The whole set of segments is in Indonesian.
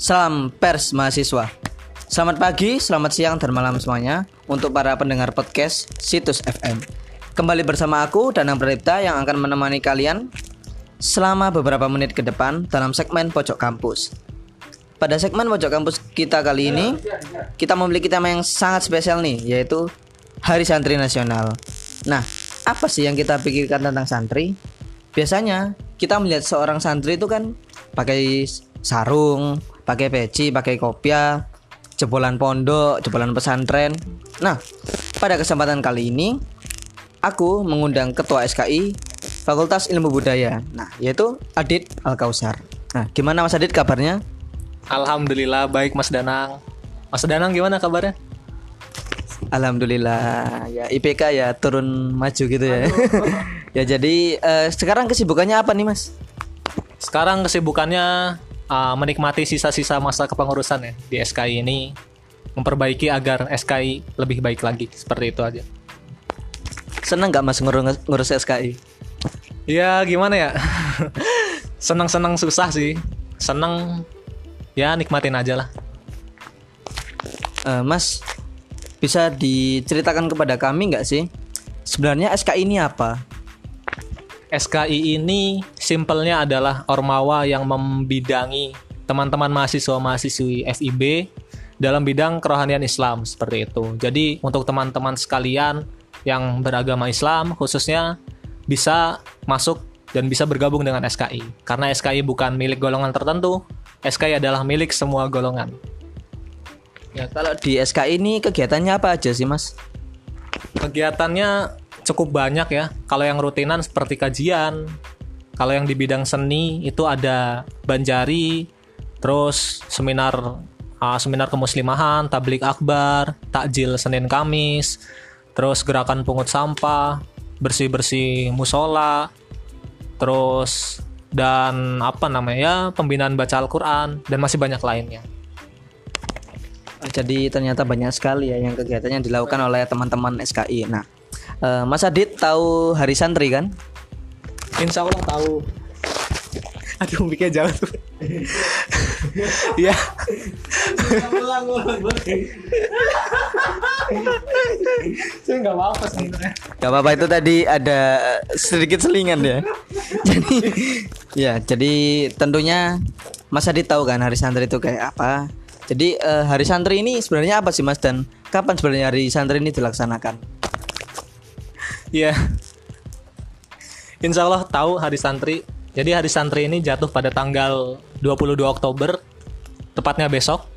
Salam pers mahasiswa. Selamat pagi, selamat siang, dan malam semuanya untuk para pendengar podcast Situs FM. Kembali bersama aku Danang Pradipta yang akan menemani kalian selama beberapa menit ke depan dalam segmen Pojok Kampus. Pada segmen Pojok Kampus kita kali ini, kita memiliki tema yang sangat spesial nih, yaitu Hari Santri Nasional. Nah, apa sih yang kita pikirkan tentang santri? Biasanya kita melihat seorang santri itu kan pakai sarung, pakai peci, pakai kopiah, jebolan pondok, jebolan pesantren. Nah, pada kesempatan kali ini aku mengundang Ketua SKI Fakultas Ilmu Budaya. Nah, yaitu Adit Al Kausar. Nah, gimana Mas Adit kabarnya? Alhamdulillah baik Mas Danang. Mas Danang gimana kabarnya? Alhamdulillah ya IPK ya turun maju gitu ya. ya jadi eh, sekarang kesibukannya apa nih Mas? Sekarang kesibukannya uh, menikmati sisa-sisa masa kepengurusan ya di SKI ini memperbaiki agar SKI lebih baik lagi seperti itu aja. Seneng nggak Mas ngurus, ngurus SKI? Ya gimana ya? Senang-senang susah sih. Senang ya nikmatin aja lah. Eh, mas bisa diceritakan kepada kami nggak sih sebenarnya SKI ini apa? SKI ini simpelnya adalah ormawa yang membidangi teman-teman mahasiswa-mahasiswi FIB dalam bidang kerohanian Islam seperti itu. Jadi untuk teman-teman sekalian yang beragama Islam khususnya bisa masuk dan bisa bergabung dengan SKI. Karena SKI bukan milik golongan tertentu, SKI adalah milik semua golongan. Ya kalau di SKI ini kegiatannya apa aja sih mas? Kegiatannya cukup banyak ya. Kalau yang rutinan seperti kajian, kalau yang di bidang seni itu ada banjari, terus seminar uh, seminar kemuslimahan, tablik akbar, takjil Senin Kamis, terus gerakan pungut sampah, bersih-bersih musola, terus dan apa namanya ya pembinaan baca Al-Qur'an dan masih banyak lainnya. Oh, Jadi ternyata banyak sekali ya yang kegiatannya dilakukan oleh teman-teman SKI. Nah, eh, Mas Adit tahu Hari Santri kan? Insya Allah tahu. Aduh, mikirnya jauh tuh. Iya. Saya nggak apa-apa sebenarnya. Gak apa-apa itu tadi ada sedikit selingan ya. jadi ya jadi tentunya Mas Adit tahu kan Hari Santri itu kayak apa. Jadi eh, Hari Santri ini sebenarnya apa sih Mas dan kapan sebenarnya Hari Santri ini dilaksanakan? Iya. Insya Allah tahu hari santri. Jadi hari santri ini jatuh pada tanggal 22 Oktober, tepatnya besok.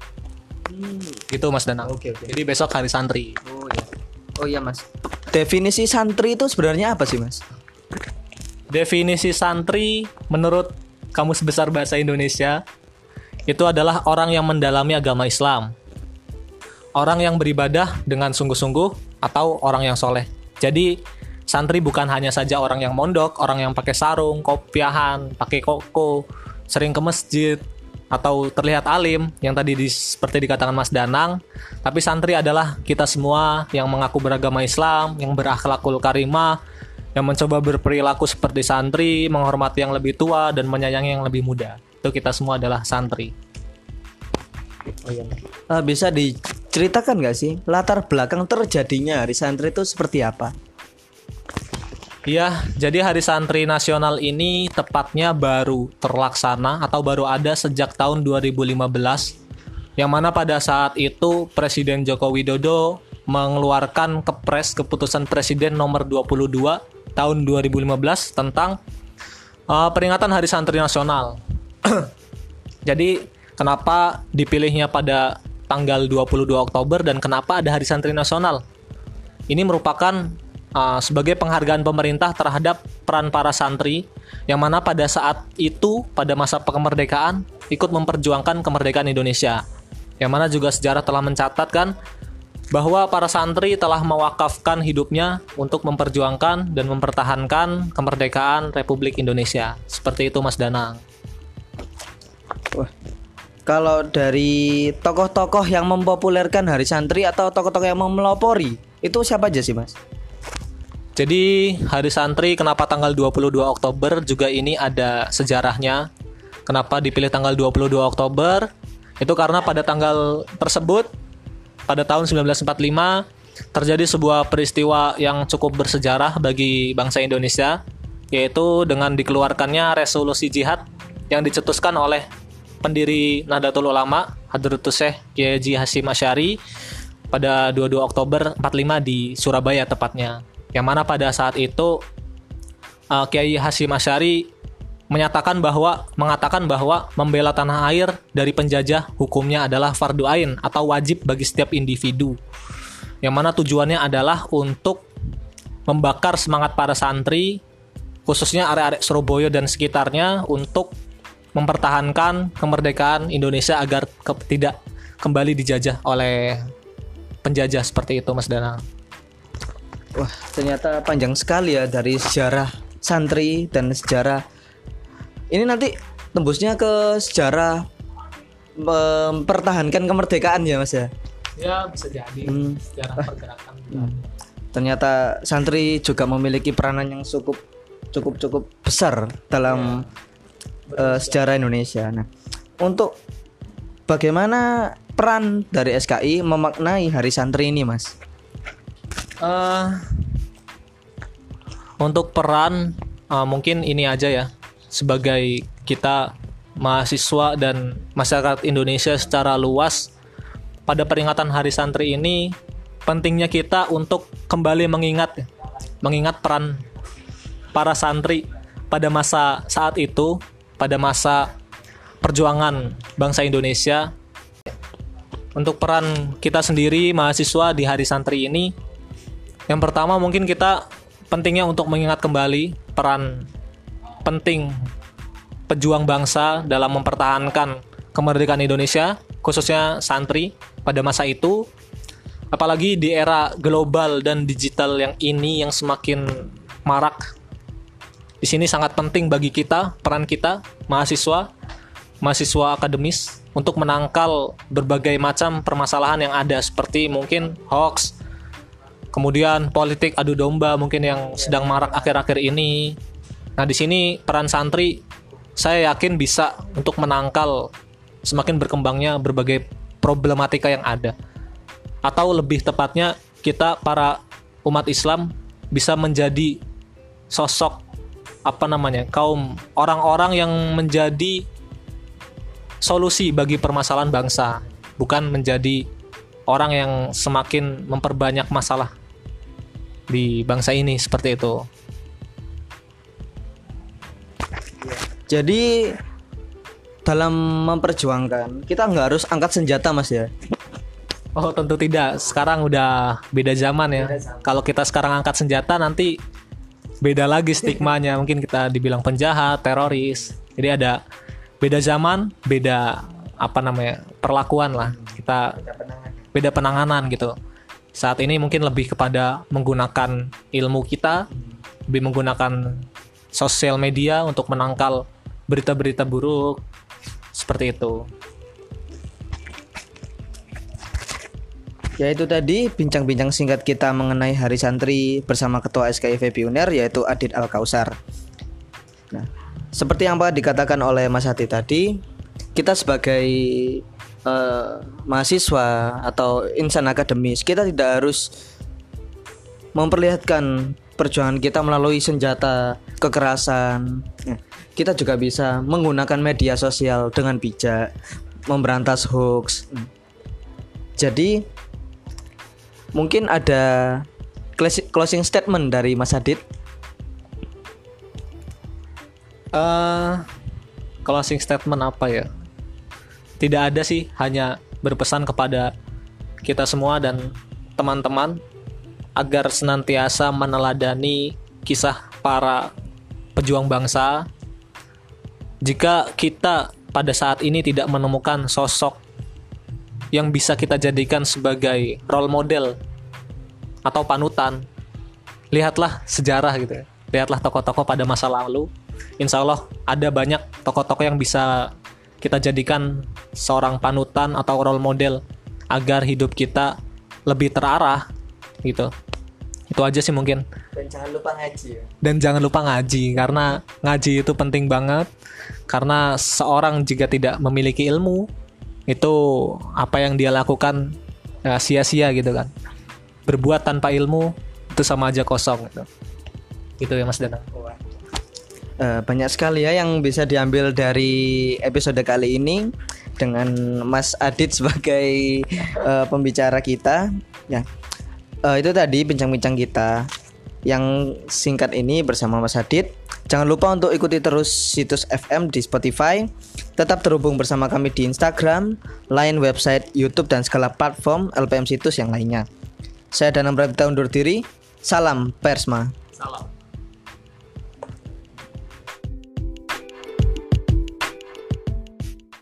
Gitu Mas Danang. Oke, oke. Jadi besok hari santri. Oh iya. Oh iya Mas. Definisi santri itu sebenarnya apa sih Mas? Definisi santri menurut Kamus Besar Bahasa Indonesia itu adalah orang yang mendalami agama Islam. Orang yang beribadah dengan sungguh-sungguh atau orang yang soleh. Jadi santri bukan hanya saja orang yang mondok, orang yang pakai sarung, kopiahan, pakai koko, sering ke masjid atau terlihat alim yang tadi di- seperti dikatakan Mas Danang. Tapi santri adalah kita semua yang mengaku beragama Islam, yang berakhlakul karimah, yang mencoba berperilaku seperti santri, menghormati yang lebih tua dan menyayangi yang lebih muda. Itu kita semua adalah santri. Eh, bisa diceritakan nggak sih latar belakang terjadinya Hari Santri itu seperti apa? Iya, jadi Hari Santri Nasional ini tepatnya baru terlaksana atau baru ada sejak tahun 2015 yang mana pada saat itu Presiden Joko Widodo mengeluarkan kepres keputusan Presiden nomor 22 tahun 2015 tentang uh, peringatan Hari Santri Nasional. Jadi kenapa dipilihnya pada tanggal 22 Oktober dan kenapa ada Hari Santri Nasional? Ini merupakan uh, sebagai penghargaan pemerintah terhadap peran para santri yang mana pada saat itu pada masa kemerdekaan ikut memperjuangkan kemerdekaan Indonesia. Yang mana juga sejarah telah mencatatkan bahwa para santri telah mewakafkan hidupnya untuk memperjuangkan dan mempertahankan kemerdekaan Republik Indonesia. Seperti itu Mas Danang. Wah. Kalau dari tokoh-tokoh yang mempopulerkan Hari Santri atau tokoh-tokoh yang memelopori, itu siapa aja sih, Mas? Jadi Hari Santri kenapa tanggal 22 Oktober juga ini ada sejarahnya. Kenapa dipilih tanggal 22 Oktober? Itu karena pada tanggal tersebut pada tahun 1945 terjadi sebuah peristiwa yang cukup bersejarah bagi bangsa Indonesia yaitu dengan dikeluarkannya resolusi jihad yang dicetuskan oleh pendiri Nahdlatul Ulama Hadratus Syekh Kiai Hasyim Asy'ari pada 22 Oktober 45 di Surabaya tepatnya. Yang mana pada saat itu uh, Kiai Hasyim Asy'ari menyatakan bahwa mengatakan bahwa membela tanah air dari penjajah hukumnya adalah fardu ain atau wajib bagi setiap individu. Yang mana tujuannya adalah untuk membakar semangat para santri khususnya area-area Surabaya dan sekitarnya untuk mempertahankan kemerdekaan Indonesia agar ke, tidak kembali dijajah oleh penjajah seperti itu Mas Danang. Wah, ternyata panjang sekali ya dari sejarah santri dan sejarah ini nanti tembusnya ke sejarah mempertahankan kemerdekaan ya Mas ya. Ya, bisa jadi Hmm. sejarah pergerakan. Ternyata santri juga memiliki peranan yang cukup cukup cukup besar dalam eh, sejarah Indonesia. Nah, untuk bagaimana peran dari SKI memaknai Hari Santri ini, Mas? Eh, untuk peran eh, mungkin ini aja ya. Sebagai kita mahasiswa dan masyarakat Indonesia secara luas pada peringatan Hari Santri ini pentingnya kita untuk kembali mengingat mengingat peran para santri pada masa saat itu pada masa perjuangan bangsa Indonesia. Untuk peran kita sendiri mahasiswa di Hari Santri ini yang pertama mungkin kita pentingnya untuk mengingat kembali peran penting pejuang bangsa dalam mempertahankan kemerdekaan Indonesia, khususnya santri pada masa itu. Apalagi di era global dan digital yang ini yang semakin marak. Di sini sangat penting bagi kita, peran kita, mahasiswa, mahasiswa akademis untuk menangkal berbagai macam permasalahan yang ada seperti mungkin hoax, kemudian politik adu domba mungkin yang sedang marak akhir-akhir ini. Nah, di sini peran santri saya yakin bisa untuk menangkal semakin berkembangnya berbagai problematika yang ada. Atau lebih tepatnya kita para umat Islam bisa menjadi sosok apa namanya? kaum orang-orang yang menjadi solusi bagi permasalahan bangsa, bukan menjadi orang yang semakin memperbanyak masalah di bangsa ini seperti itu. Jadi dalam memperjuangkan kita nggak harus angkat senjata, Mas ya. Oh tentu tidak. Sekarang udah beda zaman ya. Kalau kita sekarang angkat senjata nanti beda lagi stigmanya. Mungkin kita dibilang penjahat, teroris. Jadi ada beda zaman, beda apa namanya perlakuan lah. Kita beda penanganan gitu. Saat ini mungkin lebih kepada menggunakan ilmu kita, lebih menggunakan sosial media untuk menangkal berita-berita buruk seperti itu. Ya itu tadi bincang-bincang singkat kita mengenai Hari Santri bersama Ketua SKIV Pioner yaitu Adit Al Kausar. Nah, seperti yang Pak dikatakan oleh Mas Hati tadi, kita sebagai eh, mahasiswa atau insan akademis, kita tidak harus memperlihatkan perjuangan kita melalui senjata kekerasan. Nah, kita juga bisa menggunakan media sosial dengan bijak, memberantas hoax. Jadi mungkin ada closing- statement dari Mas Adit. eh closing statement apa ya? Tidak ada sih, hanya berpesan kepada kita semua dan teman-teman agar senantiasa meneladani kisah para pejuang bangsa. Jika kita pada saat ini tidak menemukan sosok yang bisa kita jadikan sebagai role model atau panutan, lihatlah sejarah gitu ya. Lihatlah tokoh-tokoh pada masa lalu. Insya Allah ada banyak tokoh-tokoh yang bisa kita jadikan seorang panutan atau role model agar hidup kita lebih terarah gitu. Itu aja sih mungkin. Dan jangan lupa ngaji ya. Dan jangan lupa ngaji karena ngaji itu penting banget karena seorang jika tidak memiliki ilmu itu apa yang dia lakukan ya, sia-sia gitu kan berbuat tanpa ilmu itu sama aja kosong gitu gitu ya Mas Danang Eh, banyak sekali ya yang bisa diambil dari episode kali ini dengan Mas Adit sebagai eh, pembicara kita. Ya, Eh, itu tadi bincang-bincang kita yang singkat ini bersama Mas Adit. Jangan lupa untuk ikuti terus situs FM di Spotify. Tetap terhubung bersama kami di Instagram, Line, website, YouTube dan segala platform LPM Situs yang lainnya. Saya Danang Prabita undur diri. Salam Persma. salam